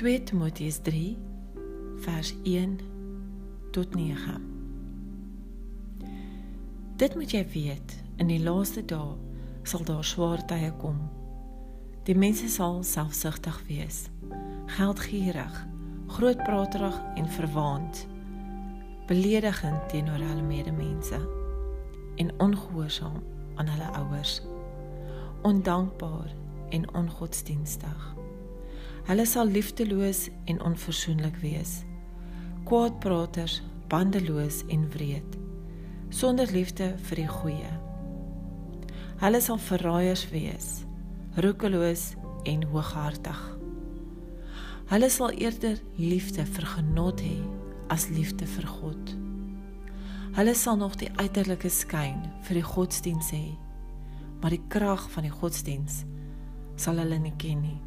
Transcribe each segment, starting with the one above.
2 Timoteus 3 vers 1 tot 9. Dit moet jy weet, in die laaste dae sal daar swaar tye kom. Die mense sal selfsugtig wees, geldgierig, grootpraterig en verwaand, beledigend teenoor hulle medemense en ongehoorsaam aan hulle ouers, ondankbaar en ongodsdienstig. Hulle sal liefdeloos en onversoenlik wees. Kwaadpraters, bandeloos en wreed, sonder liefde vir die goeie. Hulle sal verraaiers wees, roekeloos en hooghartig. Hulle sal eerder liefde vir genot hê as liefde vir God. Hulle sal nog die uiterlike skyn vir die godsdiens hê, maar die krag van die godsdiens sal hulle nie ken nie.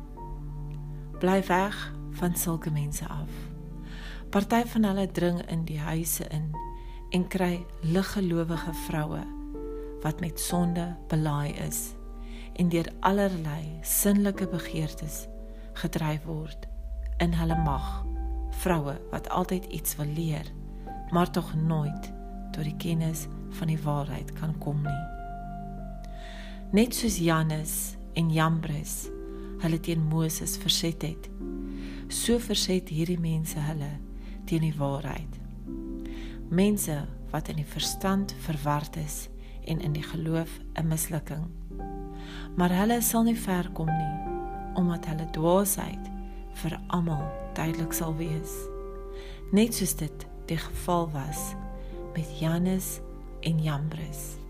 Bly weg van sulke mense af. Party van hulle dring in die huise in en kry liggelowige vroue wat met sonde belaai is en deur allerlei sinnelike begeertes gedryf word in hulle mag. Vroue wat altyd iets wil leer, maar tog nooit tot die kennis van die waarheid kan kom nie. Net soos Janus en Jambres hulle teen Moses verset het. So verset hierdie mense hulle teen die waarheid. Mense wat in die verstand verward is en in die geloof 'n mislukking. Maar hulle sal nie ver kom nie omdat hulle dwaasheid vir almal duidelik sal wees. Net soos dit die geval was met Janus en Jambres.